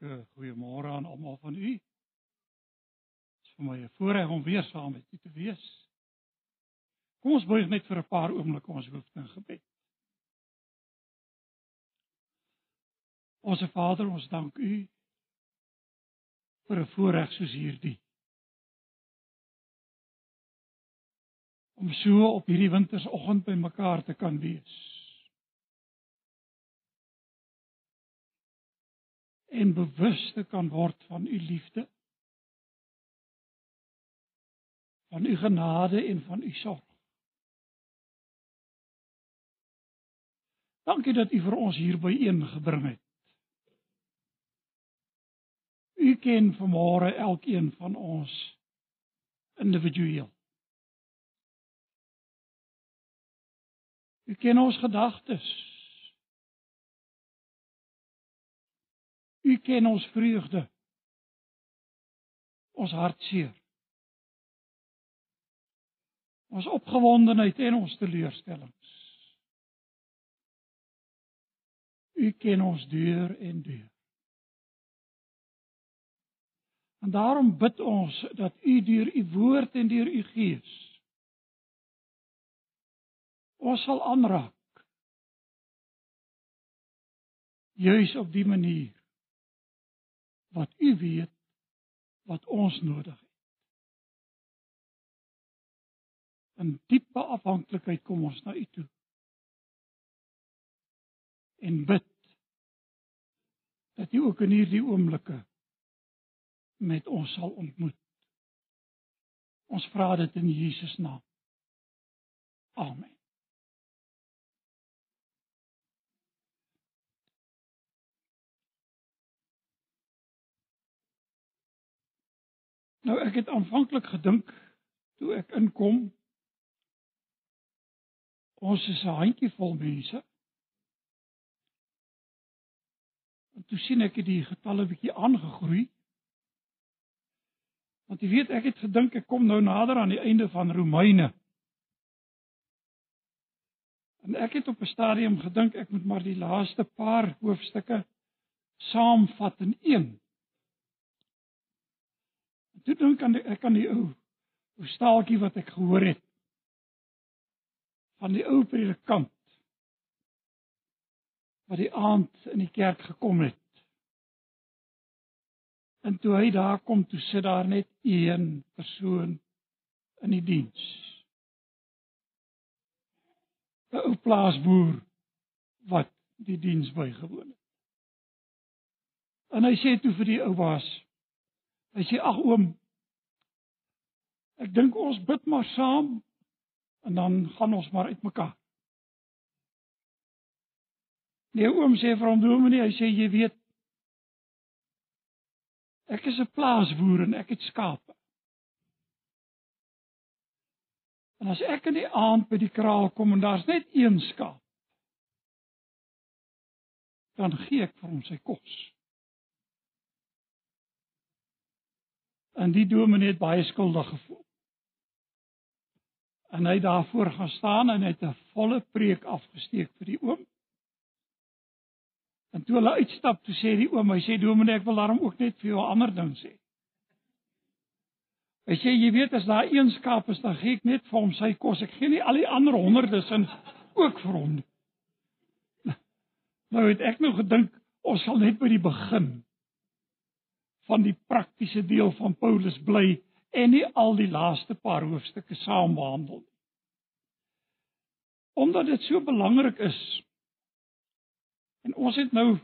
wonderlike goeiemôre aan almal van u. Dit is vir my 'n voorreg om weer saam met u te wees. Kom ons buig net vir 'n paar oomblikke ons hoofde in gebed. Onse Vader, ons dank u vir 'n voorreg soos hierdie. Om so op hierdie wintersoggend by mekaar te kan wees. En bewus te kan word van u liefde van u genade en van u sorg. Dankie dat u vir ons hier byeen gebring het. U ken vanmôre elkeen van ons individueel. U ken ons gedagtes. U ken ons vreugde. Ons hartseer. Ons opgewondenheid en ons teleurstellings. U ken ons deur en deur. En daarom bid ons dat U deur U woord en deur U Gees ons sal aanraak. Juis op die manier wat u weet wat ons nodig het. In diepe afhanklikheid kom ons na u toe. En bid dat u ook in hierdie oomblikke met ons sal ontmoet. Ons vra dit in Jesus naam. Amen. Nou ek het aanvanklik gedink toe ek inkom ons is 'n handjievol mense. En toe sien ek die getalle bietjie aangegroei. Want jy weet ek het gedink ek kom nou nader aan die einde van Romeine. En ek het op 'n stadium gedink ek moet maar die laaste paar hoofstukke saamvat in een Toe dink aan ek aan die ou ou staaltjie wat ek gehoor het van die ou predikant wat die aand in die kerk gekom het. En toe hy daar kom, toe sit daar net een persoon in die diens. 'n Ou plaasboer wat die diens bygewoon het. En hy sê toe vir die ou baas Hy sê ag oom ek dink ons bid maar saam en dan gaan ons maar uitmekaar. Nee oom sê vir hom dominee, hy sê jy weet ek is 'n plaasboer en ek het skape. En as ek in die aand by die kraal kom en daar's net een skaap, dan gee ek vir hom sy kos. En die dominee het baie skuldig gevoel. En hy het daarvoor gaan staan en hy het 'n volle preek afgesteek vir die oom. En toe hulle uitstap, toe sê die oom, hy sê dominee, ek wil daarom ook net vir jou 'n ander ding sê. Hy sê jy weet as daar een skaap is, dan gee ek net vir hom sy kos. Ek gee nie al die ander honderde sin ook vir hom nie. Nou het ek nou gedink ons sal net by die begin van die praktiese deel van Paulus bly en nie al die laaste paar hoofstukke saam behandel nie. Omdat dit so belangrik is. En ons het nou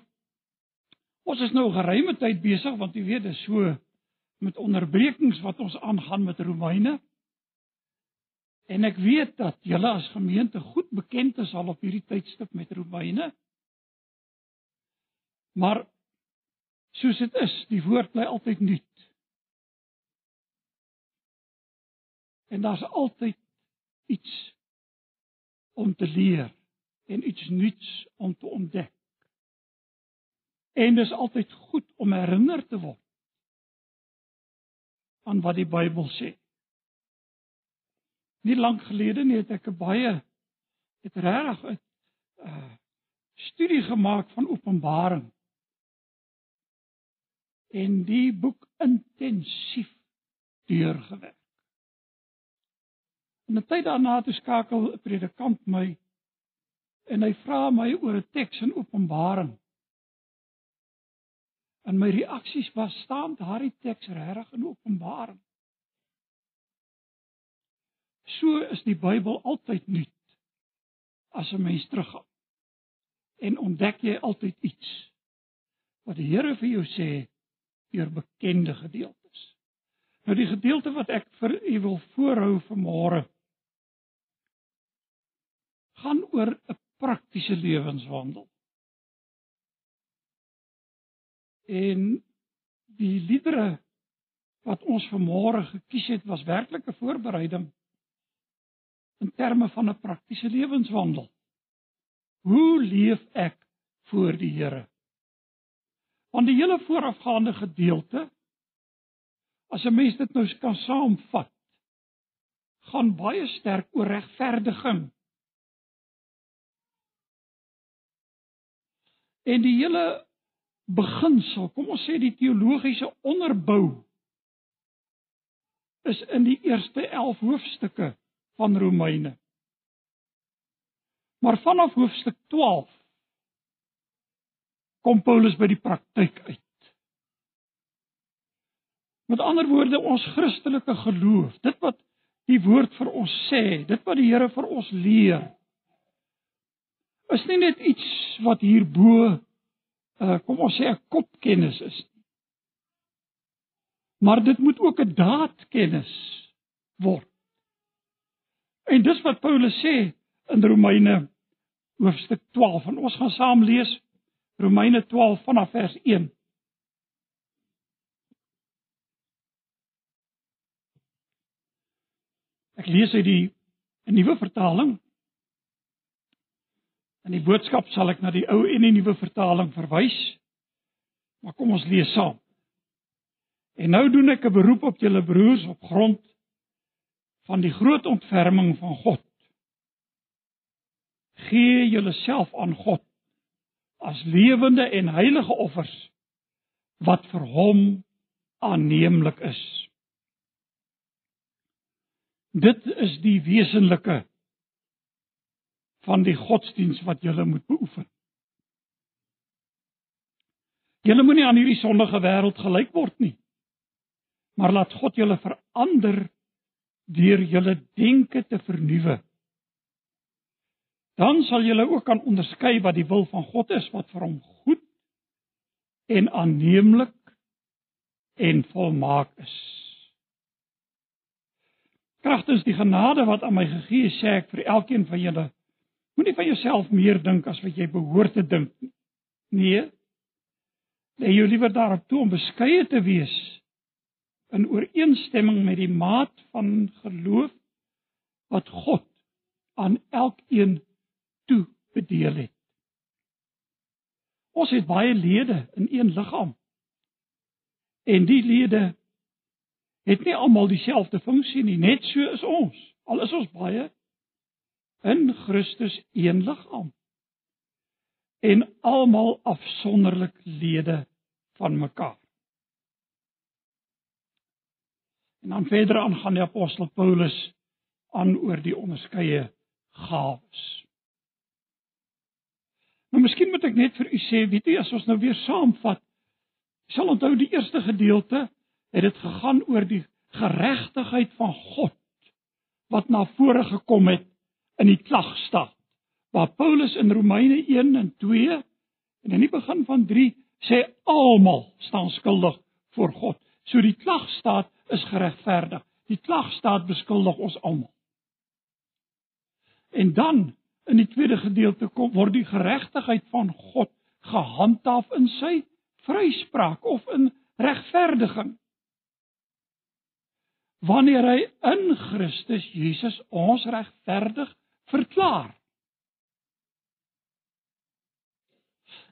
ons is nou geruime tyd besig want jy weet dit is so met onderbrekings wat ons aangaan met Romeine. En ek weet dat julle as gemeente goed bekend is al op hierdie tydstip met Romeine. Maar soos dit is, die woord bly altyd nuut. En daar's altyd iets om te leer en iets nuuts om te ontdek. En dis altyd goed om herinner te word aan wat die Bybel sê. Nie lank gelede nie het ek 'n baie het regtig 'n uh, studie gemaak van Openbaring en die boek intensief deurgewerk. En 'n tyd daarna toe skakel 'n predikant my en hy vra my oor 'n teks in Openbaring. En my reaksies was staan daardie teks regtig in Openbaring. So is die Bybel altyd nuut as 'n mens teruggaan. En ontdek jy altyd iets wat die Here vir jou sê deur bekende gedeeltes. Nou die gedeelte wat ek vir u wil voorhou vanmôre gaan oor 'n praktiese lewenswandel. En die liedere wat ons vanmôre gekies het was werklik 'n voorbereiding in terme van 'n praktiese lewenswandel. Hoe leef ek voor die Here? Want die hele voorafgaande gedeelte as 'n mens dit nou kan saamvat, gaan baie sterk oor regverdiging. En die hele beginsel, kom ons sê die teologiese onderbou is in die eerste 11 hoofstukke van Romeine. Maar vanaf hoofstuk 12 kom Paulus by die praktyk uit. Met ander woorde, ons Christelike geloof, dit wat die woord vir ons sê, dit wat die Here vir ons leer, is nie net iets wat hierbo uh kom ons sê 'n kopkennis is nie. Maar dit moet ook 'n daadkennis word. En dis wat Paulus sê in Romeine hoofstuk 12 en ons gaan saam lees Romeine 12 vanaf vers 1. Ek lees uit die 'n nuwe vertaling. In die boodskap sal ek na die ou en die nuwe vertaling verwys. Maar kom ons lees saam. En nou doen ek 'n beroep op julle broers op grond van die groot ontferming van God. Gee julleself aan God as lewende en heilige offers wat vir hom aanneemlik is. Dit is die wesenlike van die godsdiens wat jy moet beoefen. Jy moenie aan hierdie sondige wêreld gelyk word nie. Maar laat God julle verander deur julle denke te vernuwe. Dan sal julle ook kan onderskei wat die wil van God is wat vir hom goed en aanneemlik en volmaak is. Kragtens die genade wat aan my gegee is, sê ek vir elkeen van julle, moenie van jouself meer dink as wat jy behoort te dink nie. Nee. Lê jou liewer daarop toe om beskeie te wees in ooreenstemming met die maat van geloof wat God aan elkeen toebedeel het. Ons het baie lede in een liggaam. En die lede het nie almal dieselfde funksie nie, net so is ons. Al is ons baie in Christus een liggaam. En almal afsonderlik lede van mekaar. En dan verder aan gaan die apostel Paulus aan oor die onderskeie gawes. Nou miskien moet ek net vir u sê, weet jy, as ons nou weer saamvat, sal onthou die eerste gedeelte het dit gegaan oor die geregtigheid van God wat na vore gekom het in die klagstaat. Waar Paulus in Romeine 1 en 2 en in die begin van 3 sê almal staan skuldig voor God. So die klagstaat is geregverdig. Die klagstaat beskuldig ons almal. En dan in die tweede gedeelte kom word die geregtigheid van God gehandhaaf in sy vryspraak of in regverdiging. Wanneer hy in Christus Jesus ons regverdig verklaar.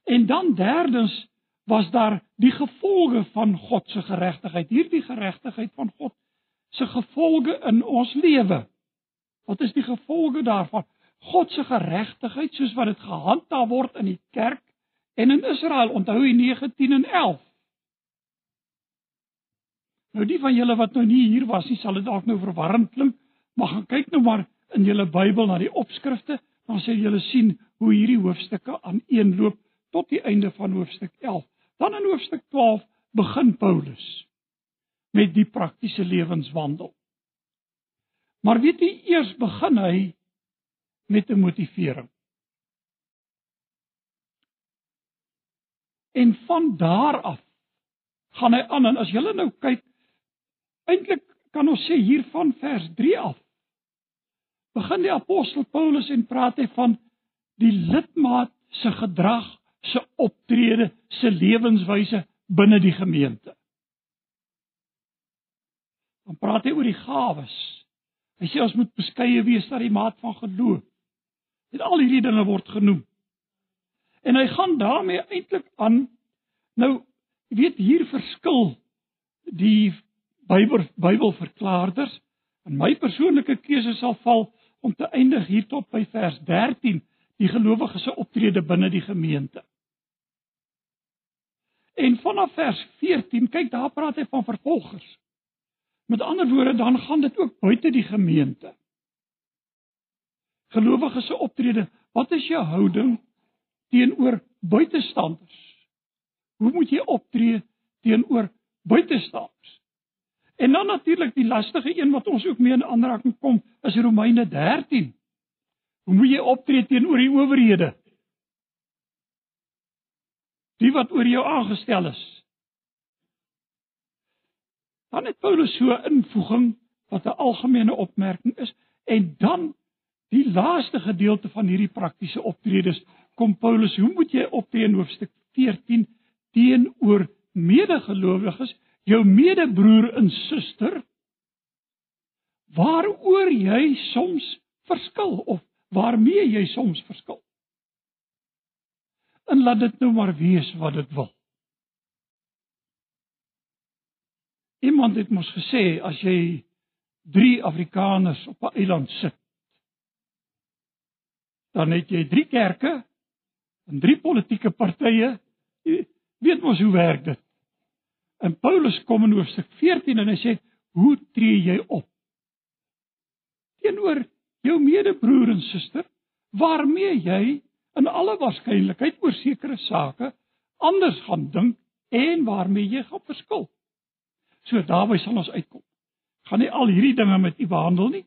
En dan derdens was daar die gevolge van God se geregtigheid. Hierdie geregtigheid van God se gevolge in ons lewe. Wat is die gevolge daarvan? God se geregtigheid soos wat dit gehandhaaf word in die kerk en in Israel. Onthou jy 19 en 11. Nou die van julle wat nou nie hier was nie, sal dit dalk nou verwarrend klink, maar gaan kyk nou maar in julle Bybel na die opskrifte, dan sal julle sien hoe hierdie hoofstukke aaneenloop tot die einde van hoofstuk 11. Dan in hoofstuk 12 begin Paulus met die praktiese lewenswandel. Maar weet jy, eers begin hy met 'n motivering. En van daar af gaan hy aan en as jy nou kyk, eintlik kan ons sê hier van vers 3 af begin die apostel Paulus en praat hy van die lidmaat se gedrag, se optrede, se lewenswyse binne die gemeente. Dan praat hy oor die gawes. Hy sê ons moet beskeie wees na die maat van geloof. Dit al hierdie dinge word genoem. En hy gaan daarmee eintlik aan nou weet hier verskil die Bybel Bybelverklaarders en my persoonlike keuse sal val om te eindig hier tot by vers 13 die gelowiges se optrede binne die gemeente. En vanaf vers 14, kyk daar praat hy van vervolgers. Met ander woorde dan gaan dit ook buite die gemeente. Gelowiges se optrede, wat is jou houding teenoor buitestanders? Hoe moet jy optree teenoor buitestanders? En dan natuurlik die lastige een wat ons ook mee in aanraking kom, is Romeine 13. Hoe moet jy optree teenoor die owerhede? Die wat oor jou aangestel is. Dan het Paulus so 'n invoeging wat 'n algemene opmerking is en dan die laaste gedeelte van hierdie praktiese optredes kom Paulus, hoe moet jy optree in hoofstuk 14 teenoor medegelowiges jou medebroer en suster waaroor jy soms verskil of waarmee jy soms verskil. En laat dit nou maar wees wat dit wil. Iemand het mos gesê as jy 3 Afrikaners op 'n eiland sit, dan het jy 3 kerke en 3 politieke partye. Jy weet mos hoe werk dit? En Paulus kom in hoofstuk 14 en hy sê, "Hoe tree jy op teenoor jou medebroer en suster waarmee jy in alle waarskynlikheid oor sekere sake anders gaan dink en waarmee jy gaan verskil?" So daarby sal ons uitkom. Gaan nie al hierdie dinge met u behandel nie,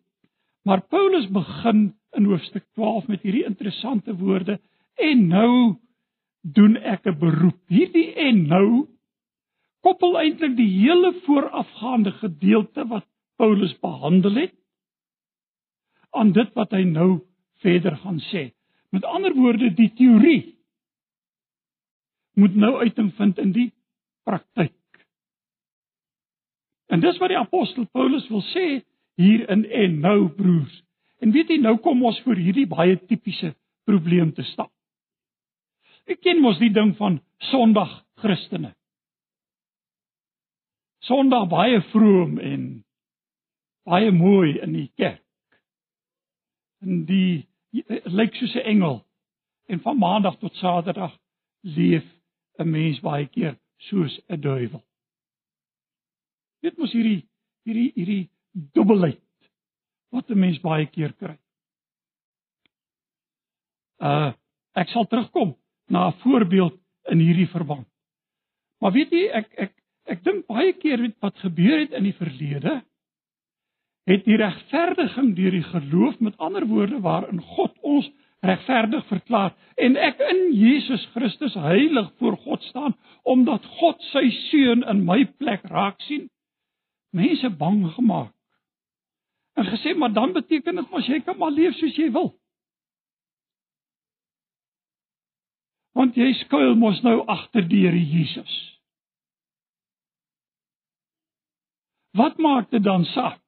maar Paulus begin in hoofstuk 12 met hierdie interessante woorde en nou doen ek 'n beroep. Hierdie en nou koppel eintlik die hele voorafgaande gedeelte wat Paulus behandel het aan dit wat hy nou verder gaan sê. Met ander woorde, die teorie moet nou uiting vind in die praktyk. En dis wat die apostel Paulus wil sê hier in en nou broers. En weet jy nou kom ons voor hierdie baie tipiese probleem te staan. Ek ken mos die ding van Sondag Christene. Sondag baie vroom en baie mooi in die kerk. En die lyk soos 'n engel. En van maandag tot saterdag leef 'n mens baie keer soos 'n duiwel. Dit mos hierdie hierdie hierdie dubbelheid wat 'n mens baie keer kry. Uh ek sal terugkom na 'n voorbeeld in hierdie verband. Maar weet jy ek ek Ek dink baie keer wat gebeur het in die verlede het die regverdiging deur die geloof met ander woorde waarin God ons regverdig verklaar en ek in Jesus Christus heilig voor God staan omdat God sy seun in my plek raak sien mense bang gemaak en gesê maar dan beteken dit mos jy kan maar leef soos jy wil want jy skuil mos nou agter die Here Jesus Wat maak dit dan saak?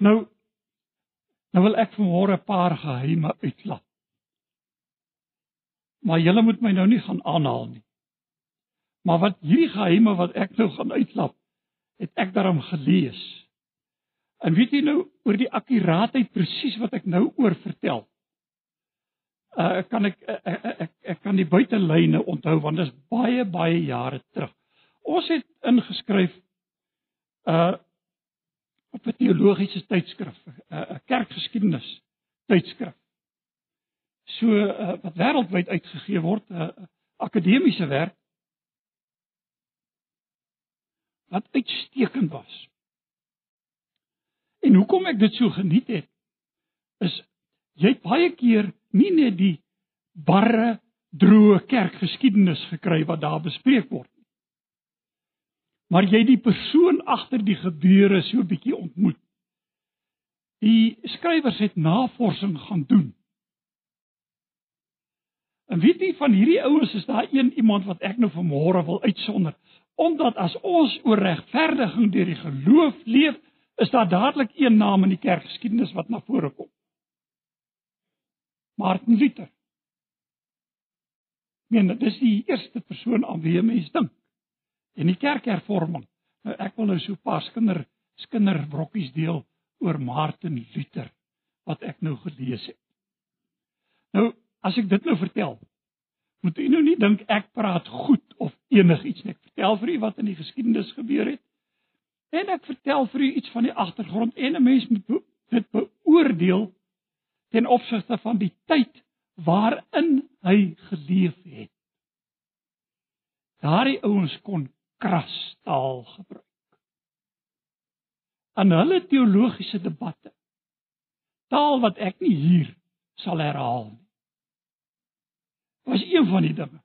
Nou nou wil ek vanmôre 'n paar geheime uitlaat. Maar julle moet my nou nie gaan aanhaal nie. Maar wat hierdie geheime wat ek nou gaan uitlaat, het ek daarom gelees. En weet jy nou oor die akkuraatheid presies wat ek nou oor vertel? Uh kan ek ek ek, ek, ek kan die buitelyne onthou want dit is baie baie jare terug ons het ingeskryf uh op 'n teologiese tydskrif, 'n uh, kerkgeskiedenis tydskrif. So uh, wat wêreldwyd uitgegee word, 'n uh, akademiese werk wat uitstekend was. En hoekom ek dit so geniet het, is jy het baie keer nie net die barre droë kerkgeskiedenis gekry wat daar bespreek word nie. Maar jy die persoon agter die gebeure so 'n bietjie ontmoet. Die skrywers het navorsing gaan doen. En weet jy van hierdie ouens is daar een iemand wat ek nou vanmôre wil uitsonder, omdat as ons oor regverdiging deur die geloof leef, is daar dadelik een naam in die kerkgeskiedenis wat na vore kom. Martin Luther meen dit is die eerste persoon aan wie mense dink. En die kerkhervorming. Nou ek wil nou so 'n paar skinder skinderbrokkies deel oor Martin Luther wat ek nou gelees het. Nou, as ek dit nou vertel, moet u nou nie dink ek praat goed of enigiets nie. Ek vertel vir u wat in die geskiedenis gebeur het. En ek vertel vir u iets van die agtergrond en 'n mens moet dit beoordeel ten opsigte van die tyd waarin hy geleef het. Daardie ouens kon krastaal gebruik. In hulle teologiese debatte. Taal wat ek nie hier sal herhaal nie. Was een van die dinge.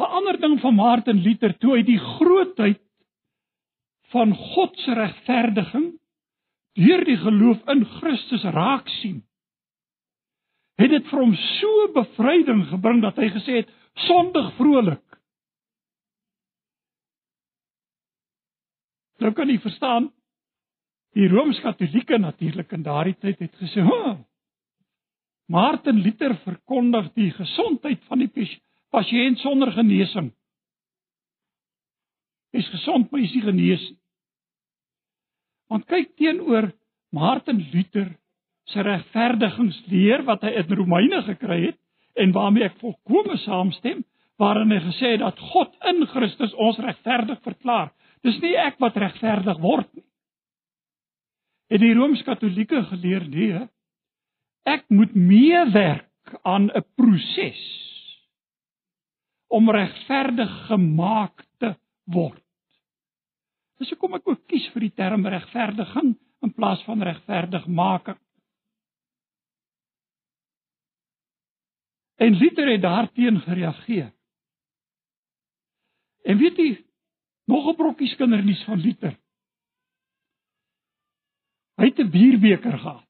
'n Ander ding van Martin Luther toe hy die grootheid van God se regverdiging deur die geloof in Christus raak sien het dit vir hom so bevryding gebring dat hy gesê het sondig vrolik. Nou kan jy verstaan die Rooms-Katolieke natuurlik in daardie tyd het gesê, "Ha! Martin Luther verkondig die gesondheid van die pasiënt sonder genesing." Is gesond, maar is nie genees nie. Want kyk teenoor Martin Luther se regverdigingsleer wat hy in Romeine gekry het en waarmee ek volkome saamstem, waarin hy gesê het dat God in Christus ons regverdig verklaar. Dis nie ek wat regverdig word nie. Het die Rooms-Katolieke geleer nee, ek moet meewerk aan 'n proses om regverdig gemaak te word. Dis hoekom ek ook kies vir die term regverdiging in plaas van regverdigmaking. En Luther het daarteen gereageer. En weet jy nog 'n brokkie skindernuus van Luther? Hy het 'n bierbeker gehad.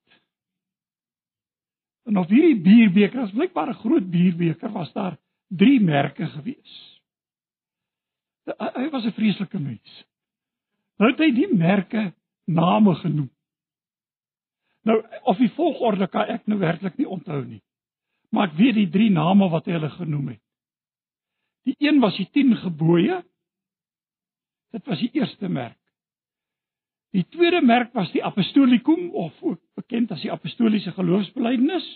En op hierdie bierbeker, as blykbaar 'n groot bierbeker, was daar drie merke gewees. Hy was 'n vreeslike mens. Nou het hy die merke name genoem. Nou of die volgorde kan ek nou werklik nie onthou nie. Maar ek weet die drie name wat hy hulle genoem het. Die een was die 10 gebooie. Dit was die eerste merk. Die tweede merk was die apostolikum of ook bekend as die apostoliese geloofsbelijdenis.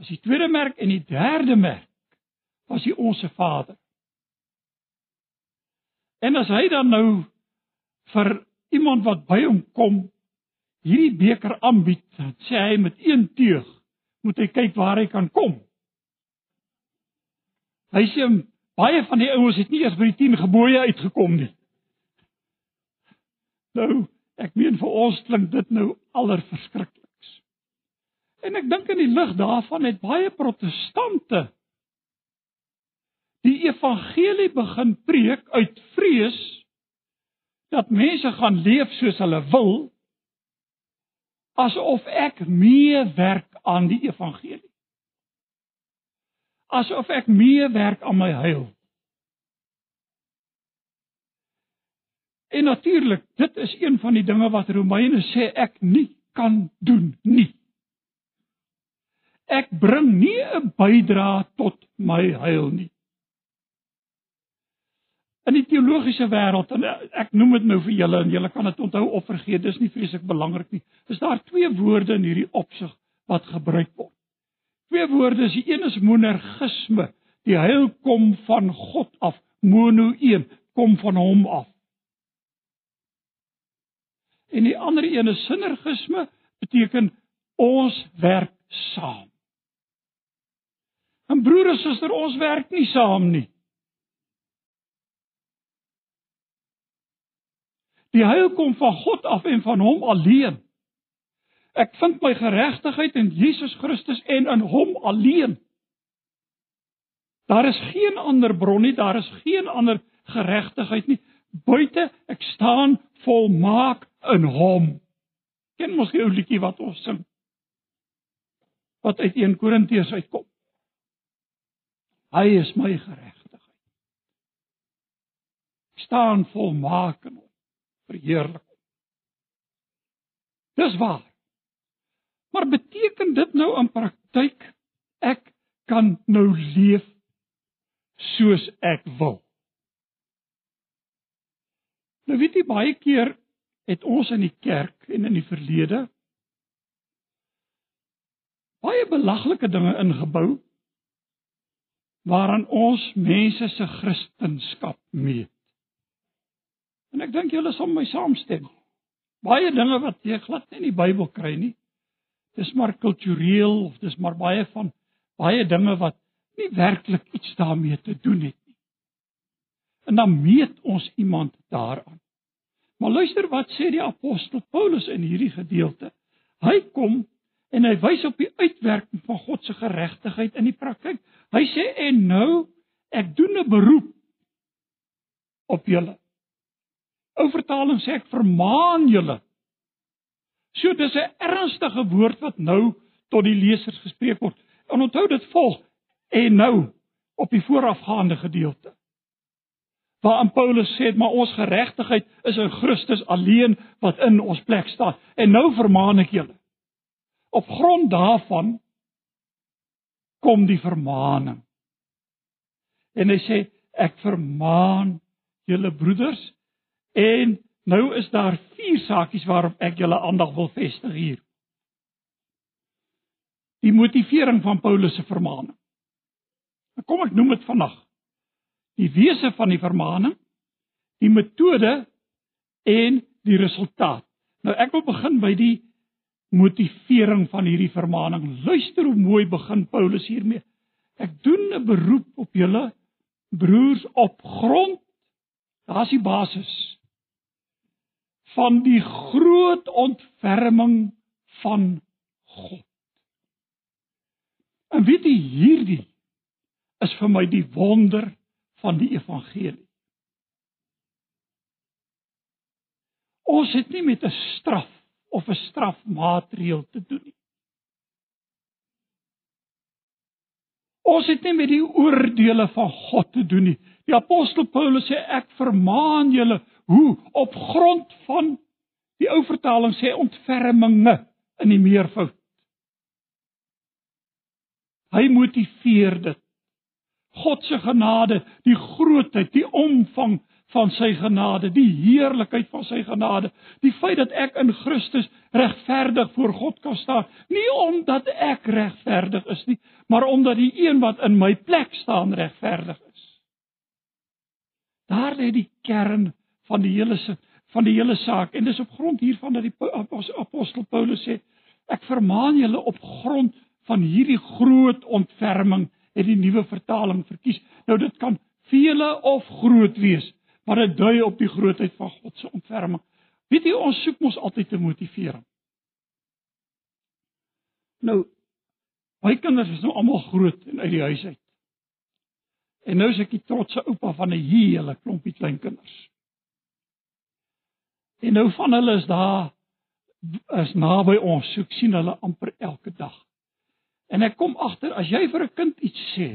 Was die tweede merk en die derde merk was die onsse Vader. En as hy dan nou vir iemand wat by hom kom hierdie beker aanbied, sê hy met een teug moet hy kyk waar hy kan kom. Hy sê baie van die ouens het nie eers by die 10 gebooie uitgekom nie. Nou, ek meen vir ons klink dit nou allerverskrikliks. En ek dink in die lig daarvan het baie protestante die evangelie begin preek uit vrees dat mense gaan leef soos hulle wil asof ek meewerk aan die evangelie. Asof ek meewerk aan my heil. En natuurlik, dit is een van die dinge wat Romeine sê ek nie kan doen nie. Ek bring nie 'n bydrae tot my heil nie. In die teologiese wêreld en ek noem dit nou vir julle en julle kan dit onthou of vergeet, dis nie vreeslik belangrik nie. Is daar twee woorde in hierdie opsig wat gebruik word. Twee woorde die een is monergisme. Die heil kom van God af. Mono een kom van hom af. En die ander een is sinergisme beteken ons werk saam. En broer en suster, ons werk nie saam nie. Die heil kom van God af en van hom alleen. Ek vind my geregtigheid in Jesus Christus en in hom alleen. Daar is geen ander bron nie, daar is geen ander geregtigheid nie buite ek staan volmaak in hom. Ken mos die ou liedjie wat ons sing? Wat uit 1 Korintiërs uitkom. Hy is my geregtigheid. staan volmaak in hom. Verheerlik. Dis waar. Maar beteken dit nou in praktyk ek kan nou leef soos ek wil? Nou weet jy baie keer het ons in die kerk en in die verlede baie belaglike dinge ingebou waaraan ons mense se kristendom meet. En ek dink julle sal my saamstem. Baie dinge wat jy glad nie in die Bybel kry nie. Dis maar kultureel of dis maar baie van baie dinge wat nie werklik iets daarmee te doen het nie. En dan meet ons iemand daaraan. Maar luister wat sê die apostel Paulus in hierdie gedeelte. Hy kom en hy wys op die uitwerking van God se geregtigheid in die praktyk. Hy sê en nou ek doen 'n beroep op julle. Ou vertaling sê ek vermaan julle So dis 'n ernstige woord wat nou tot die lesers gespreek word. En onthou dit volg en nou op die voorafgaande gedeelte. Waar Paulus sê maar ons geregtigheid is in Christus alleen wat in ons plek staan. En nou vermaan ek julle. Op grond daarvan kom die vermaaning. En hy sê ek vermaan julle broeders en Nou is daar vier saakies waarop ek julle aandag wil vestig hier. Die motivering van Paulus se vermaaning. Kom ek noem dit vandag. Die wese van die vermaaning, die metode en die resultaat. Nou ek wil begin by die motivering van hierdie vermaaning. Luister hoe mooi begin Paulus hiermee. Ek doen 'n beroep op julle broers op grond daar's die basis van die groot ontferming van God. En weet jy hierdie is vir my die wonder van die evangelie. Ons het nie met 'n straf of 'n strafmaatreël te doen nie. Ons het nie met die oordeele van God te doen nie. Die apostel Paulus sê ek vermaan julle Hoe op grond van die ou vertaling sê ontferminge in die meervoud. Hy motiveer dit. God se genade, die grootheid, die omvang van sy genade, die heerlikheid van sy genade, die feit dat ek in Christus regverdig voor God kan staan, nie omdat ek regverdig is nie, maar omdat die een wat in my plek staan regverdig is. Daar lê die kern van die hele van die hele saak. En dis op grond hiervan dat die apostel Paulus sê ek vermaan julle op grond van hierdie groot ontferming het die nuwe vertaling verkies. Nou dit kan vele of groot wees maar dit dui op die grootheid van God se ontferming. Weet jy ons soek mos altyd te motiveer nou my kinders is nou almal groot en uit die huis uit. En nou is ek die trotse oupa van 'n hele klompie kleinkinders En nou van hulle is daar is naby ons, soek sien hulle amper elke dag. En ek kom agter as jy vir 'n kind iets sê,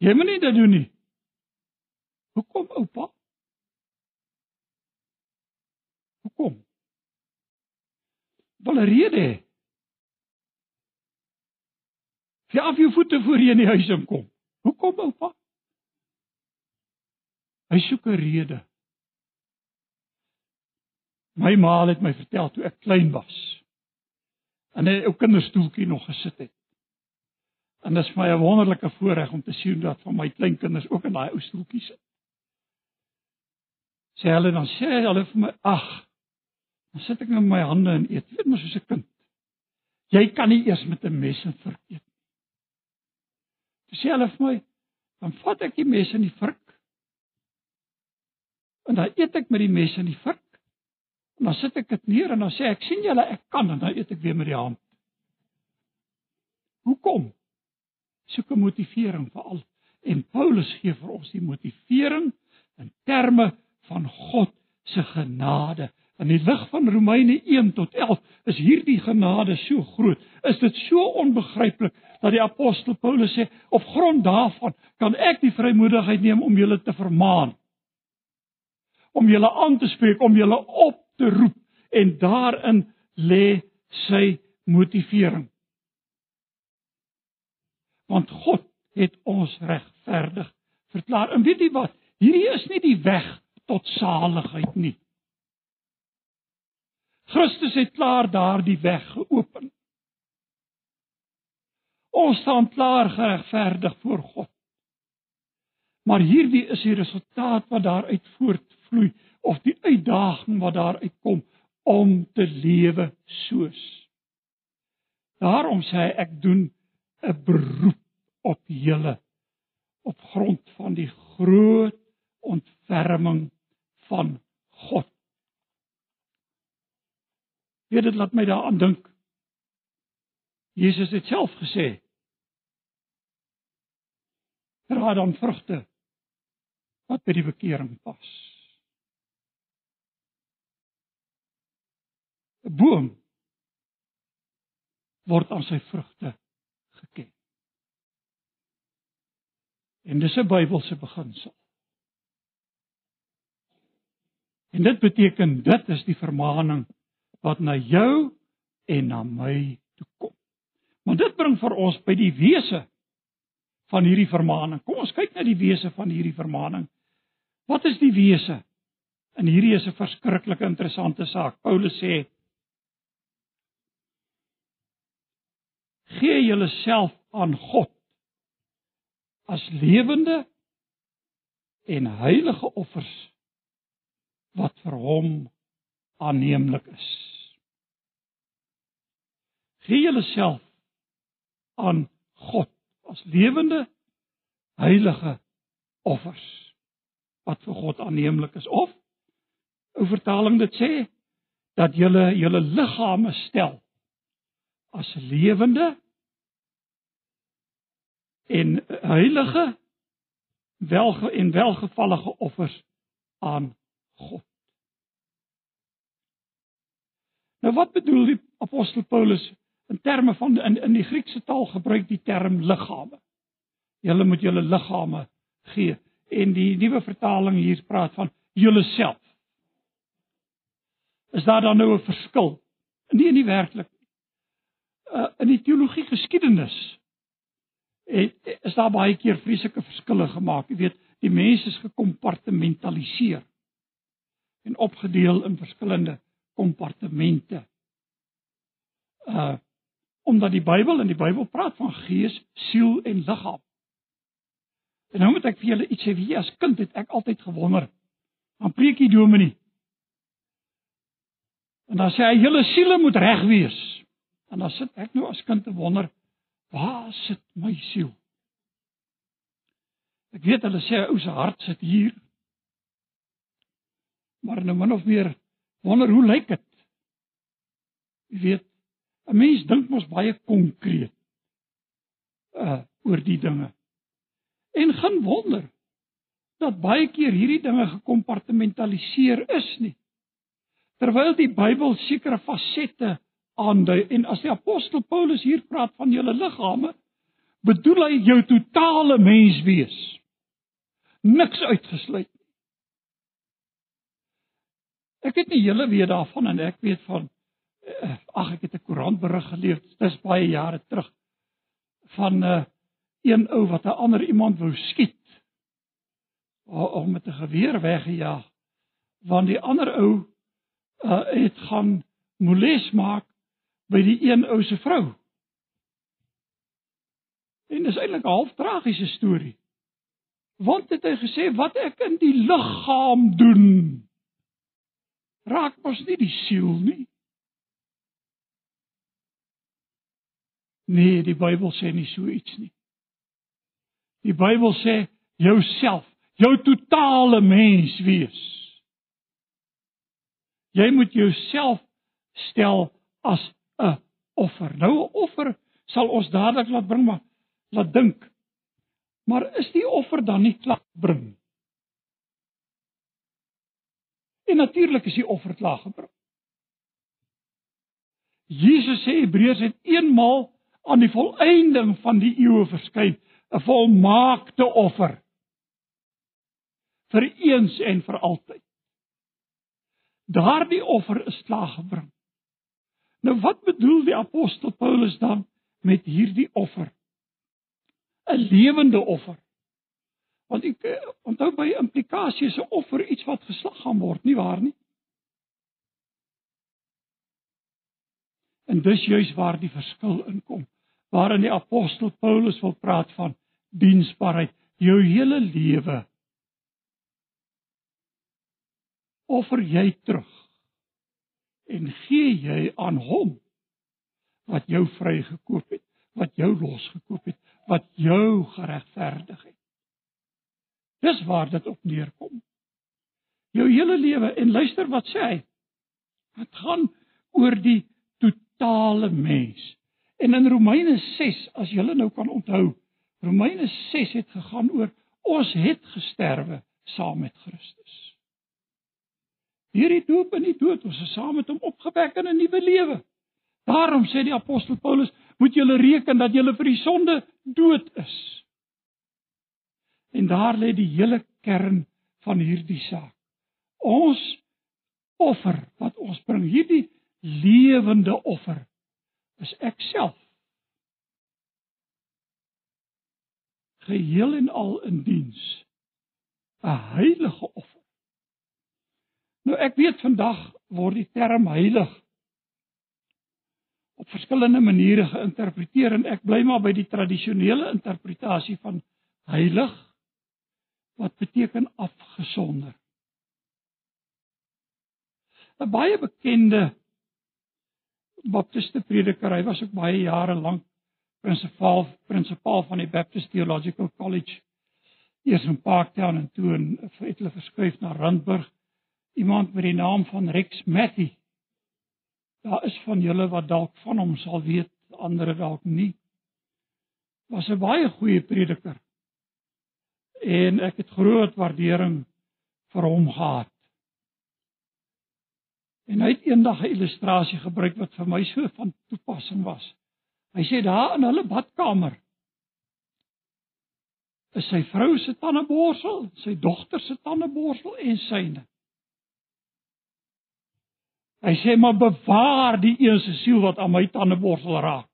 jy moet nie dit doen nie. Hoekom oupa? Hoekom? Wel 'n rede. Jy af jou voete voor jy in die huis inkom. Hoekom oupa? Hy soek 'n rede. My ma het my vertel toe ek klein was. En hy ou kinderstoeltjie nog gesit het. En dit is my 'n wonderlike voorreg om te sien dat van my kleinkinders ook in daai ou stoeltjies sit. Sê hulle dan sê hulle vir my, "Ag, dan sit ek met my hande en eet." Weet mos soos 'n kind. Jy kan nie eers met 'n mes en vurk eet nie. Sê hulle vir my, dan vat ek die mes en die vurk. En dan eet ek met die mes en die vurk. Dan sit ek dit neer en dan sê ek, "sien julle, ek kan en dan eet ek weer met die hand." Hoekom? soek 'n motivering vir al. En Paulus gee vir ons die motivering in terme van God se genade. In die lig van Romeine 1 tot 11 is hierdie genade so groot. Is dit so onbegryplik dat die apostel Paulus sê op grond daarvan kan ek die vrymoedigheid neem om julle te vermaan. Om julle aan te spreek, om julle op te roep en daarin lê sy motivering want God het ons regverdig verklaar. En weet jy wat? Hierdie is nie die weg tot saligheid nie. Christus het klaar daardie weg geopen. Ons staan klaar geregverdig voor God. Maar hierdie is die resultaat wat daaruit voortvloei of die uitdaging wat daaruit kom om te lewe soos. Daarom sê hy ek doen 'n beroep op julle op grond van die groot ontferming van God. Weet dit laat my daaraan dink. Jesus het self gesê: "Dra dan vrugte wat by die bekering pas." 'n Boom word aan sy vrugte geken. En dis 'n Bybelse beginsel. En dit beteken dit is die vermaaning wat na jou en na my toe kom. Maar dit bring vir ons by die wese van hierdie vermaaning. Kom ons kyk na die wese van hierdie vermaaning. Wat is die wese? En hierdie is 'n verskriklike interessante saak. Paulus sê: Gee julleself aan God as lewende en heilige offers wat vir hom aanneemlik is. Gee jouself aan God as lewende heilige offers wat vir God aanneemlik is of 'n vertaling dit sê dat julle julle liggame stel as lewende en heilige welge en welgevallige offers aan God. Nou wat bedoel die apostel Paulus in terme van in in die Griekse taal gebruik die term liggame. Julle moet julle liggame gee en die nuwe vertaling hier praat van julleself. Is daar dan nou 'n verskil? Nee, nie werklik. Uh, in die teologie geskiedenis het is daar baie keer vreeslike verskille gemaak. Jy weet, die mens is gekompartmentaliseer en opgedeel in verskillende kompartemente. Uh omdat die Bybel en die Bybel praat van gees, siel en liggaam. En nou moet ek vir julle iets sê, wie as kind het ek altyd gewonder. Dan preek die dominee. En dan sê hy julle siele moet reg wees. En dan sit ek nou as kind te wonder, Waar sit my siel? Ek weet hulle sê ou se hart sit hier. Maar nou min of meer wonder hoe lyk dit? Jy weet, 'n mens dink mos baie konkreet uh oor die dinge. En gaan wonder dat baie keer hierdie dinge gekompartmentaliseer is nie. Terwyl die Bybel sekere fasette aandui en as die apostel Paulus hier praat van julle liggame, bedoel hy jou totale menswees. Niks uitgesluit. Ek weet nie julle weet daarvan en ek weet van eh, ag ek het 'n koerantberig gelees, dis baie jare terug van 'n uh, eh, een ou wat 'n ander iemand wou skiet om met 'n geweer weggejaag want die ander ou uh, het gaan moles maak by die een ou se vrou. En dis eintlik 'n half tragiese storie. Want het hy gesê wat ek in die liggaam doen raak mos nie die siel nie. Nee, die Bybel sê nie so iets nie. Die Bybel sê jouself, jou totale mens wees. Jy moet jouself stel as 'n offer. Nou 'n offer sal ons dadelik laat bring maar laat dink. Maar is die offer dan nie klaar bring? En natuurlik is die offer klaar gebring. Jesus sê Hebreërs het eenmaal aan die volëinding van die eeue verskyn, 'n volmaakte offer vir eens en vir altyd. Daardie offer is klaar gebring. Nou wat bedoel die apostel Paulus dan met hierdie offer? 'n Lewende offer. Want ek eh, onthou by implikasie is 'n offer iets wat geslag gaan word, nie waar nie? En dis juis waar die verskil inkom, waarin die apostel Paulus wil praat van diensbaarheid, jou hele lewe offer jy terug en gee jy aan hom wat jou vrygekoop het, wat jou losgekoop het, wat jou geregverdig het. Dis waar dit op neerkom. Jou hele lewe en luister wat sê hy. Dit gaan oor die totale mens. En in Romeine 6, as jy nou kan onthou, Romeine 6 het gegaan oor ons het gesterwe saam met Christus. Deur die doop in die dood ons is saam met hom opgewek in 'n nuwe lewe. Daarom sê die apostel Paulus, moet julle reken dat julle vir die sonde dood is. En daar lê die hele kern van hierdie saak. Ons offer wat ons bring, hierdie lewende offer, is ek self. Geheel en al in diens 'n heilige offer. Nou ek weet vandag word die term heilig op verskillende maniere geïnterpreteer en ek bly maar by die tradisionele interpretasie van heilig wat beteken afgesonder. 'n Baie bekende baptiste prediker, hy was ook baie jare lank prinsipaal prinsipaal van die Baptist Theological College eers in Parktown en toe in het hulle verskuif na Randburg iemand met die naam van Rex Matthew. Daar is van julle wat dalk van hom sal weet, ander dalk nie. Was 'n baie goeie prediker. En ek het groot waardering vir hom gehad. En hy het eendag 'n illustrasie gebruik wat vir my so van toepassing was. Hy sê daar in hulle badkamer is sy vrou se tandeborsel, sy dogter se tandeborsel en syne. Hy sê maar bewaar die een se siel wat aan my tandeborsel raak.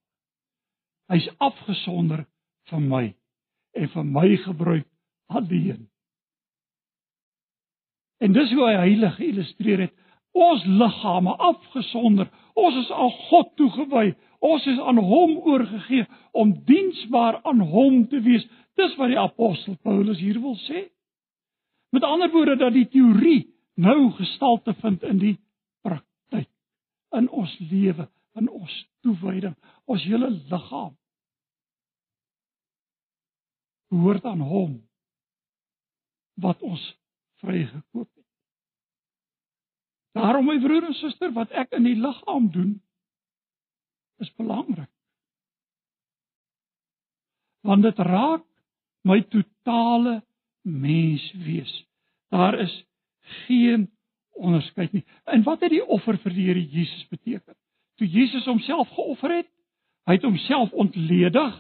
Hy's afgesonder van my en vir my gebruik alleen. En dis hoe hy heilig geillustreer het. Ons liggame afgesonder. Ons is aan God toegewy. Ons is aan hom oorgegee om diensbaar aan hom te wees. Dis wat die apostel Paulus hier wil sê. Met ander woorde dat die teorie nou gestalte vind in die in ons lewe, in ons toewyding, ons hele liggaam behoort aan hom wat ons vrygekoop het. Daarom my broer en suster, wat ek in die liggaam doen is belangrik. Want dit raak my totale menswees. Daar is geen onderskeid nie. En wat het die offer vir die Here Jesus beteken? Toe Jesus homself geoffer het, hy het homself ontledig.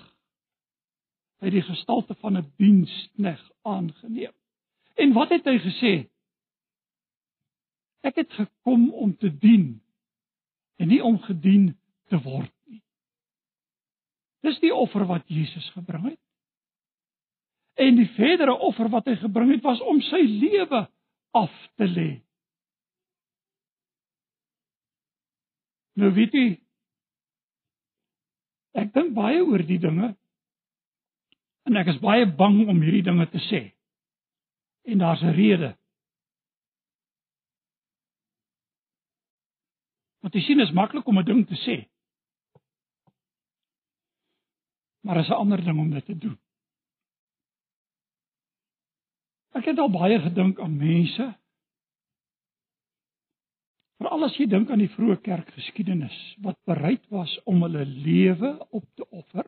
Hy het die gestalte van 'n dienskneg aangeneem. En wat het hy gesê? Ek het gekom om te dien en nie om gedien te word nie. Dis die offer wat Jesus gebring het. En die verdere offer wat hy gebring het was om sy lewe af te lê Nou weet jy ek dink baie oor die dinge. En ek is baie bang om hierdie dinge te sê. En daar's 'n rede. Want jy sien is maklik om 'n ding te sê. Maar is 'n ander ding om dit te doen. Ek het al baie gedink aan mense. Veral as jy dink aan die vroeë kerkgeskiedenis wat bereid was om hulle lewe op te offer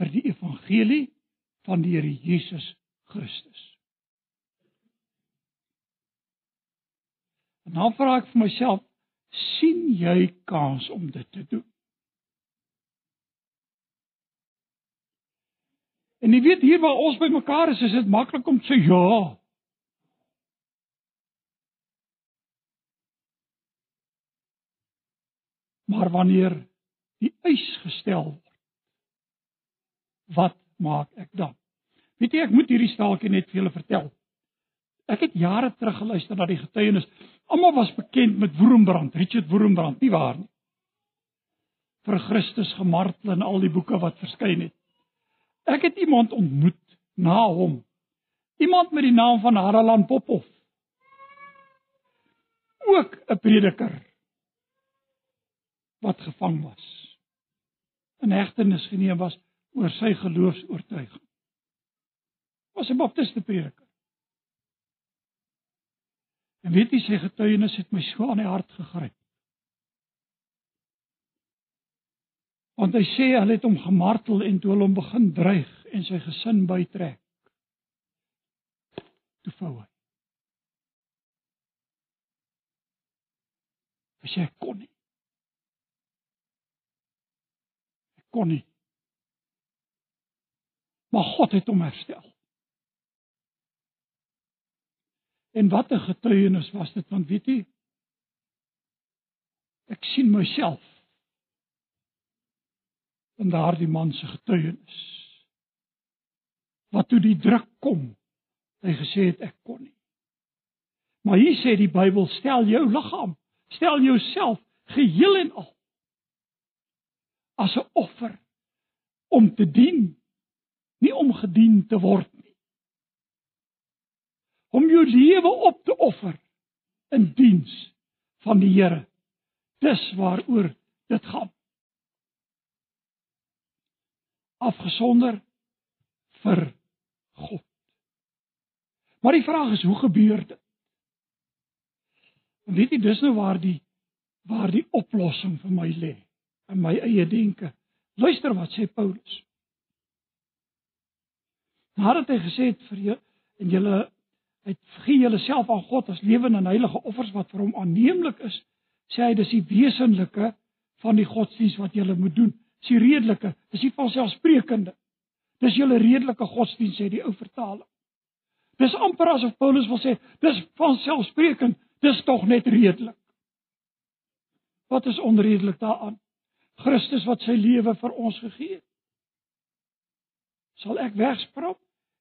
vir die evangelie van die Here Jesus Christus. En dan vra ek vir myself, sien jy kans om dit te doen? En jy weet hier waar ons bymekaar is, is dit maklik om te sê ja. Maar wanneer die eis gestel word, wat maak ek dan? Weet jy, ek moet hierdie staaltjie net vir julle vertel. Ek het jare terug geluister na die getuienis. Almal was bekend met Woerenbrand, Richard Woerenbrand, nie waar nie? Vir Christus gemartel in al die boeke wat verskyn het. Ek het iemand ontmoet na hom. Iemand met die naam van Haralan Popov. Ook 'n prediker wat gevang was. In hegtenis geneem was oor sy geloofs-oortuiging. Was 'n baptiste prediker. En weet jy sy getuienis het my so aan die hart gegryp. Want hy sê hulle het hom gemartel en toe hulle hom begin dreig en sy gesin bytrek. Toe vou hy. Hy sê kon nie. Hy kon nie. Maar God het hom herstel. En wat 'n getuienis was dit want weet jy ek sien myself in daardie man se getuienis. Wat toe die druk kom, hy gesê het ek kon nie. Maar hier sê die Bybel stel jou liggaam, stel jouself geheel en al as 'n offer om te dien, nie om gedien te word nie. Om jou lewe op te offer in diens van die Here. Dis waaroor dit gaan. afgesonder vir God. Maar die vraag is hoe gebeur dit? En weet jy dis nou waar die waar die oplossing vir my lê in my eie denke. Luister wat sê Paulus. Nadat hy gesê het vir jou en julle uit gee julleself aan God as lewende en heilige offers wat vir hom aanneemlik is, sê hy dis die wesenlike van die godsdiens wat julle moet doen. Dis die redelike, dis nie van selfsprekende. Dis julle redelike godsdiens sê die ou vertaling. Dis amper asof Paulus wil sê, dis van selfsprekend, dis tog net redelik. Wat is onredelik daaraan? Christus wat sy lewe vir ons gegee het. Sal ek wegsprop?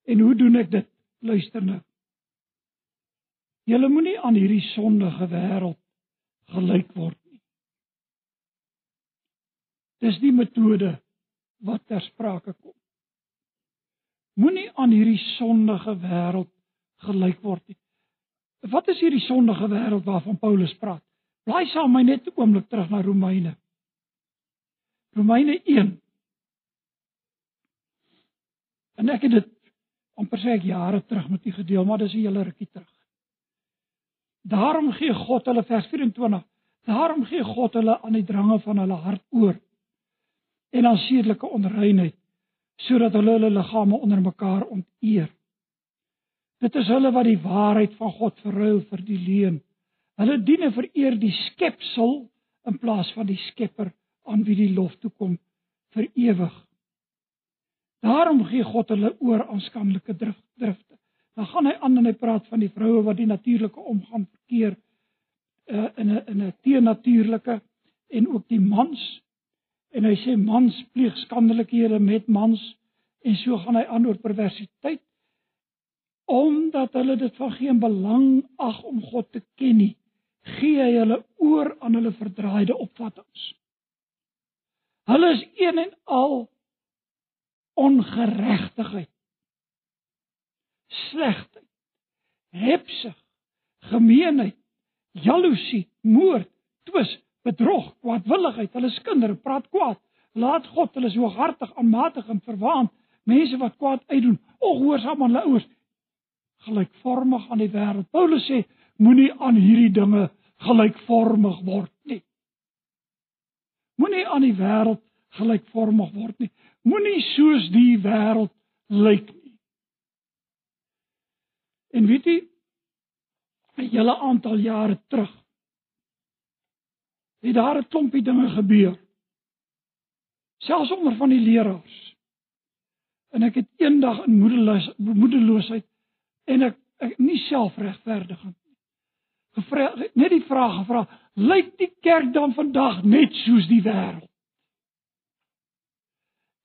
En hoe doen ek dit? Luister nou. Julle moenie aan hierdie sondige wêreld gelyk word Dis die metode wat ter sprake kom. Moenie aan hierdie sondige wêreld gelyk word nie. Wat is hierdie sondige wêreld waarvan Paulus praat? Blaai saam my net 'n oomblik terug na Romeine. Romeine 1. En ek het dit amper sê ek jare terug met u gedeel, maar dis 'n hele rukkie terug. Daarom gee God hulle vers 24. Daarom gee God hulle aan die drange van hulle hart oor en aan sedelike onreinheid sodat hulle hulle liggame onder mekaar onteer. Dit is hulle wat die waarheid van God verruil vir die leuen. Hulle dien en vereer die skepsel in plaas van die Skepper aan wie die lof toe kom vir ewig. Daarom gee God hulle oor aan skandelike drifte. Dan gaan hy aan en hy praat van die vroue wat die natuurlike omgang verkeer uh, in 'n in 'n teenatuurlike en ook die mans En hy sê mans pleeg skandelikhede met mans en so gaan hy aan oor perversiteit omdat hulle dit van geen belang ag om God te ken nie gee hy hulle oor aan hulle verdraaide opvattinge. Hulle is een en al ongeregtigheid, slegheid, hebsug, gemeenheid, jaloesie, moord, twis, bedrog, kwaadwilligheid, hulle skinder, praat kwaad, laat God, hulle is hooghartig, aanmatig en verwaand, mense wat kwaad uitdoen, ongehoorsaam aan hulle ouers, gelykvormig aan die wêreld. Paulus sê, moenie aan hierdie dinge gelykvormig word nie. Moenie aan die wêreld gelykvormig word nie. Moenie soos die wêreld lyk nie. En weet jy, 'n hele aantal jare terug het daar 'n klompie dinge gebeur. Selfs onder van die leraars. En ek het eendag in moedeloos moedeloosheid en ek, ek nie selfregverdigend gevra net die vraag gevra, lyk die kerk dan vandag net soos die wêreld?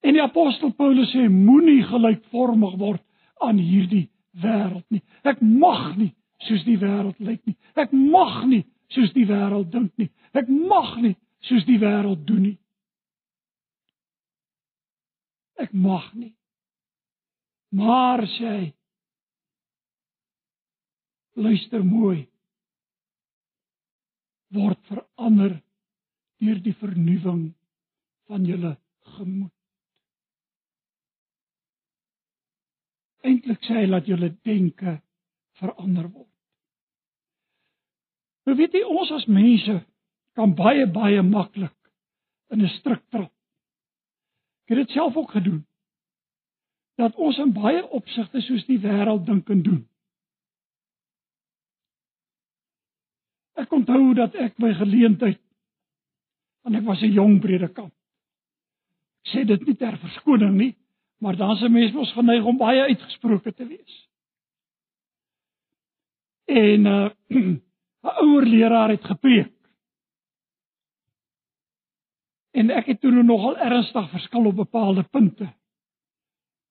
En die apostel Paulus sê moenie gelykvormig word aan hierdie wêreld nie. Ek mag nie soos die wêreld lyk nie. Ek mag nie soos die wêreld dink nie. Ek mag nie soos die wêreld doen nie. Ek mag nie. Maar sê hy luister mooi word verander deur die vernuwing van julle gemoed. Eintlik sê hy laat julle denke verander word. Nou weet jy ons as mense kan baie baie maklik in 'n struik trap. Ek het dit self ook gedoen. Dat ons in baie opsigte soos die wêreld dink en doen. Ek onthou dat ek by geleentheid en ek was 'n jong predikant. Ek sê dit nie ter verskoning nie, maar dan se mense mos geneig om baie uitgesproke te wees. En uh, 'n ouer leraar het gepreek. En ek het toe nogal ernstig verskil op bepaalde punte.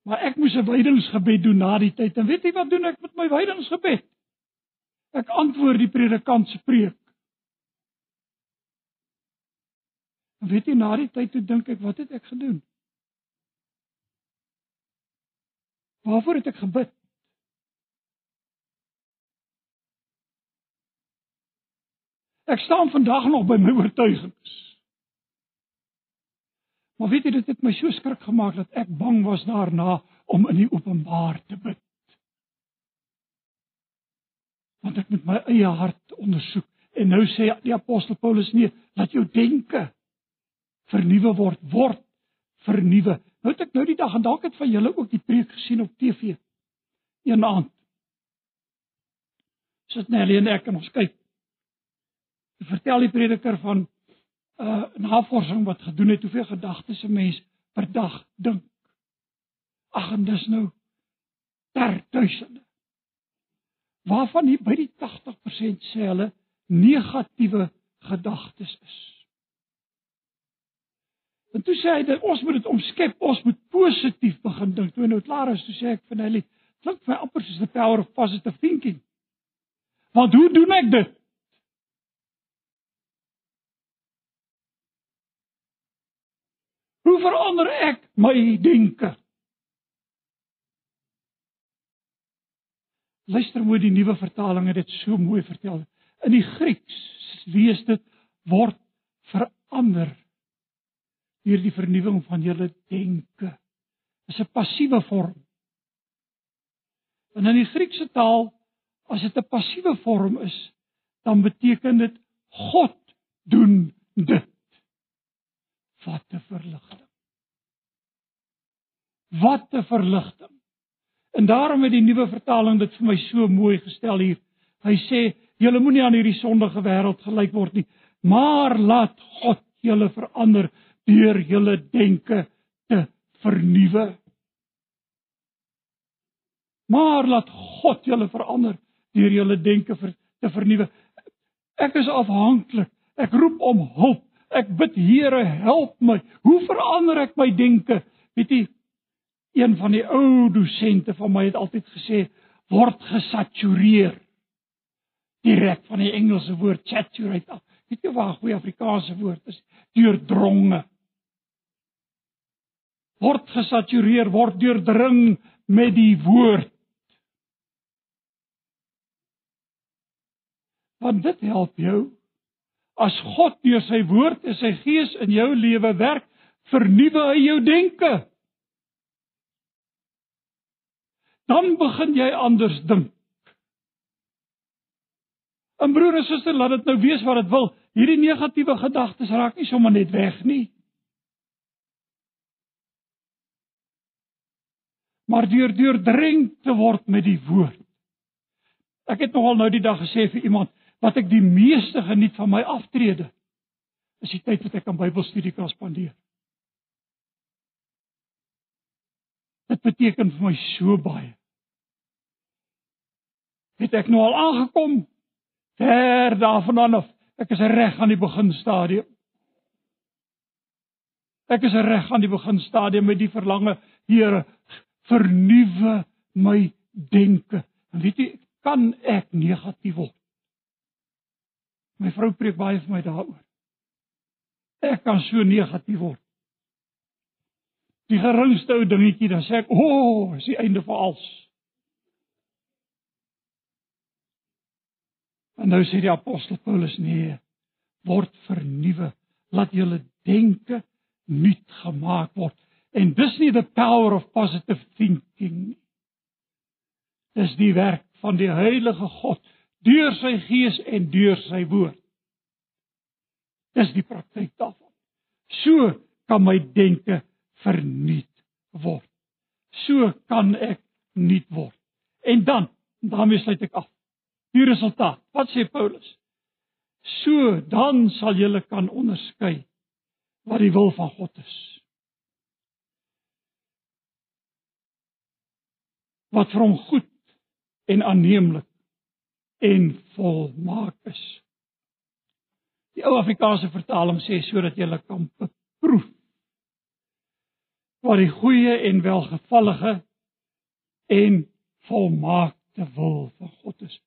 Maar ek moes 'n wydingsgebed doen na die tyd. En weet jy wat doen ek met my wydingsgebed? Ek antwoord die predikant se preek. En weet jy na die tyd toe dink ek, wat het ek gedoen? Waarvoor het ek gebid? Ek staan vandag nog by my oortuigings. Maar weet jy dit het my so skrik gemaak dat ek bang was daarna om in die openbaar te bid want ek moet my eie hart ondersoek. En nou sê die apostel Paulus nee, laat jou denke vernuwe word, word vernuwe. Nou het ek nou die dag en dalk het van julle ook die preek gesien op TV. Een aand. Sit Nelly en ek en ons kyk. Ek vertel die prediker van 'n uh, navorsing wat gedoen het hoeveel gedagtes 'n mens per dag dink. Ag en dis nou ter duisende waarvan nie by die 80% sê hulle negatiewe gedagtes is. En toe sê hy dat ons moet dit omskep, ons moet positief begin dink. Toe nou klaar is, toe sê ek vir hulle, klink vir amper soos the power of positive thinking. Want hoe doen ek dit? Hoe verander ek my denke? Luister mooi die nuwe vertaling het dit so mooi vertel. In die Grieks lees dit word verander deur die vernuwing van julle denke. Is 'n passiewe vorm. En in die Griekse taal as dit 'n passiewe vorm is, dan beteken dit God doen dit. Wat 'n verligting. Wat 'n verligting. En daarom het die nuwe vertaling dit vir my so mooi gestel hier. Hy sê: "Julle moenie aan hierdie sondige wêreld gelyk word nie, maar laat God julle verander deur julle denke te vernuwe." Maar laat God julle verander deur julle denke ver, te vernuwe. Ek is afhanklik. Ek roep om hulp. Ek bid Here, help my. Hoe verander ek my denke? Weet jy, Een van die ou dosente van my het altyd gesê word gesatureer. Direk van die Engelse woord saturate af. Weet jy waar 'n goeie Afrikaanse woord is? Deurdronge. word gesatureer, word deurdring met die woord. Want dit help jou as God deur sy woord en sy gees in jou lewe werk, vernuwe hy jou denke. Dan begin jy anders dink. En broer en suster, laat dit nou wees wat dit wil. Hierdie negatiewe gedagtes raak nie sommer net weg nie. Maar deur deurdring te word met die woord. Ek het nogal nou die dag gesê vir iemand, wat ek die meeste geniet van my aftrede is die tyd wat ek aan Bybelstudie kan spandeer. Dit beteken vir my so baie. Het ek nou al aangekom ver daarvan af. Ek is reg aan die beginstadium. Ek is reg aan die beginstadium met die verlange, Here, vernuwe my denke. En weet jy, kan ek negatief word? My vrou preek baie vir my daaroor. Ek kan so negatief word. Die geringste ou dingetjie dan sê ek, "O, oh, is die einde van alles." En nou sê die apostel Paulus, "Nee, word vernuwe, laat julle denke nuut gemaak word." En dis nie the power of positive thinking nie. Dis die werk van die Heilige God deur sy gees en deur sy woord. Dis die praktyk daarvan. So kan my denke vernuut word. So kan ek nuut word. En dan, daarmee sluit ek af. Die resultaat. Wat sê Paulus? So dan sal julle kan onderskei wat die wil van God is. Wat vir hom goed en aanneemlik en volmaak is. Die ou Afrikaanse vertaling sê sodat jy kan beproef wat die goeie en welgevallige en volmaakte wil van God is.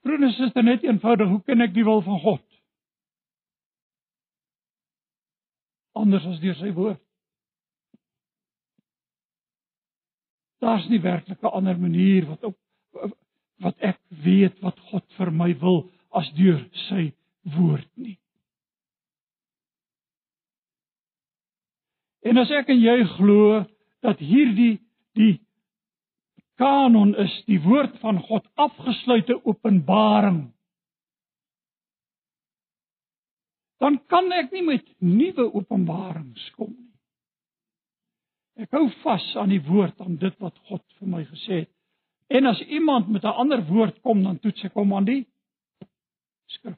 Broers en susters, net eenvoudig, hoe ken ek die wil van God? Anders as deur sy woord. Daar's nie werklik 'n ander manier wat ook wat ek weet wat God vir my wil as deur sy woord nie. En as ek en jy glo dat hierdie die kanon is die woord van God afgesluite openbaring dan kan ek nie met nuwe openbarings kom nie. Ek hou vas aan die woord aan dit wat God vir my gesê het. En as iemand met 'n ander woord kom, dan toets ek hom aan die skrif.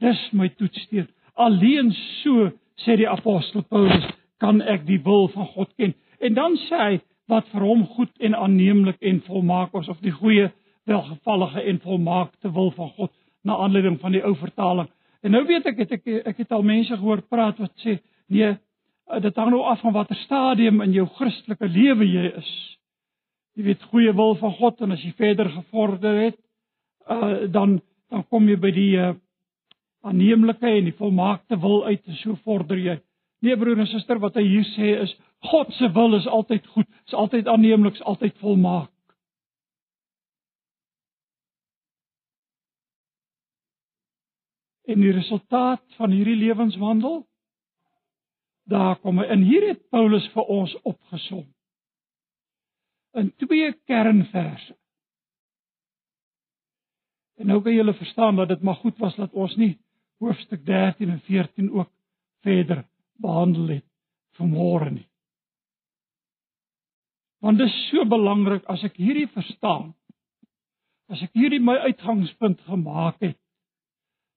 Dis my toetssteen. Alleen so, sê die apostel Paulus, kan ek die wil van God ken. En dan sê hy wat vir hom goed en aanneemlik en volmaak is of die goeie, welgevallige en volmaakte wil van God na aanleiding van die ou vertaling. En nou weet ek het ek ek het al mense gehoor praat wat sê nee Eh, dit hang nou af van watter stadium in jou Christelike lewe jy is. Jy weet goeie wil van God en as jy verder gevorder het, uh, dan dan kom jy by die uh, aanneemlike en die volmaakte wil uit en so vorder jy. Nee broer en suster, wat hy hier sê is God se wil is altyd goed, is altyd aanneemlik, is altyd volmaak. En die resultaat van hierdie lewenswandel daar kom in hier het Paulus vir ons opgesom. In twee kernverse. En nou kan julle verstaan dat dit maar goed was dat ons nie hoofstuk 13 en 14 ook verder behandel het vanmôre nie. Want dit is so belangrik as ek hierdie verstaan. As ek hierdie my uitgangspunt gemaak het,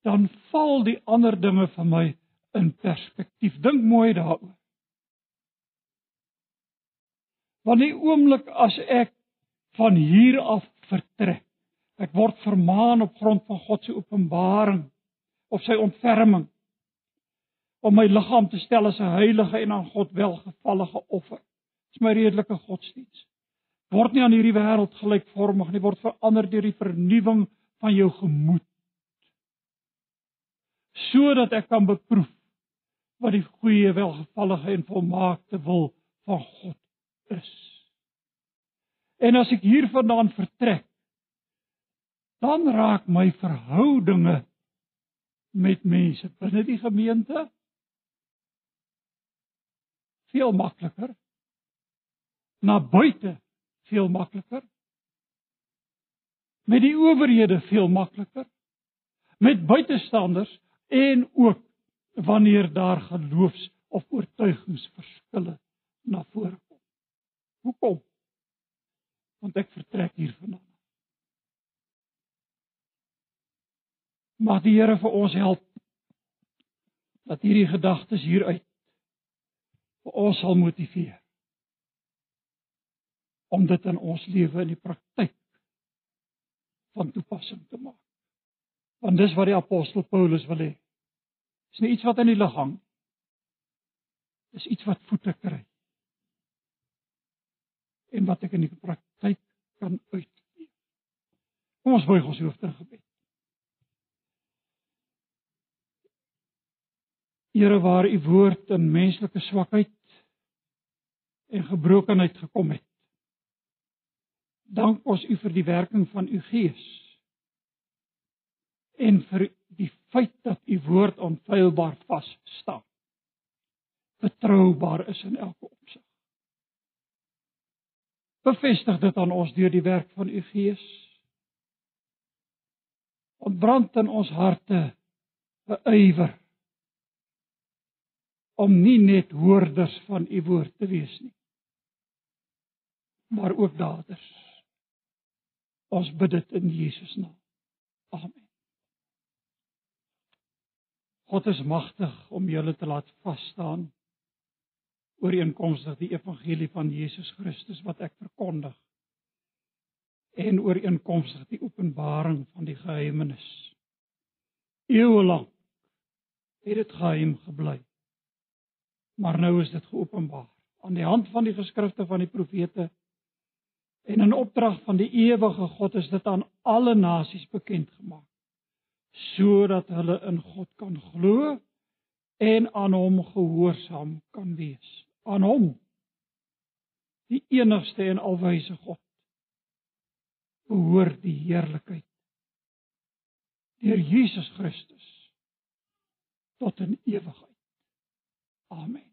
dan val die ander dinge vir my in perspektief. Dink mooi daaroor. Want die oomblik as ek van hier af vertrek, ek word vermaan op grond van God se openbaring of sy ontferming om my liggaam te stel as 'n heilige en aan God welgevallige offer. Dis my redelike godsdiens. Word nie aan hierdie wêreld gelykvormig nie, word verander deur die vernuwing van jou gemoed sodat ek kan beproef wat die goeie, welgevallige en volmaakte wil van God is. En as ek hiervandaan vertrek, dan raak my verhoudinge met mense binne die gemeente veel makliker na buite veel makliker met die owerhede veel makliker met buitestanders en ook wanneer daar geloofs of oortuigingsverskille na vore kom. Hoekom? Want ek vertrek hier vanaand. Mag die Here vir ons help dat hierdie gedagtes hieruit vir ons sal motiveer om dit in ons lewe in die praktyk van toepassing te maak. Want dis wat die apostel Paulus wil hê. Dis nie iets wat in die lig hang. Dis iets wat voete kry. En wat ek in die praktyk kan uitleef. Kom ons buig ons hoofde in gebed. Here waar u woord in menslike swakheid en gebrokenheid gekom het. Dank ons u vir die werking van u Gees en vir die feit dat u woord onfeilbaar vas staan. Betroubaar is in elke opsig. Bevestig dit aan ons deur die werk van u Gees. Ontbrand in ons harte 'n ywer om nie net hoorders van u woord te wees nie maar ook daders. Ons bid dit in Jesus naam. Amen. God is magtig om julle te laat vas staan ooreenkomstig die evangelie van Jesus Christus wat ek verkondig en ooreenkomstig die openbaring van die geheimenis. Eeue lank het dit geheim gebly maar nou is dit geopenbaar. Aan die hand van die geskrifte van die profete en in opdrag van die ewige God is dit aan alle nasies bekend gemaak sodat hulle in God kan glo en aan hom gehoorsaam kan wees. Aan hom die enigste en alwyse God behoort die heerlikheid deur Jesus Christus tot in ewigheid Amen.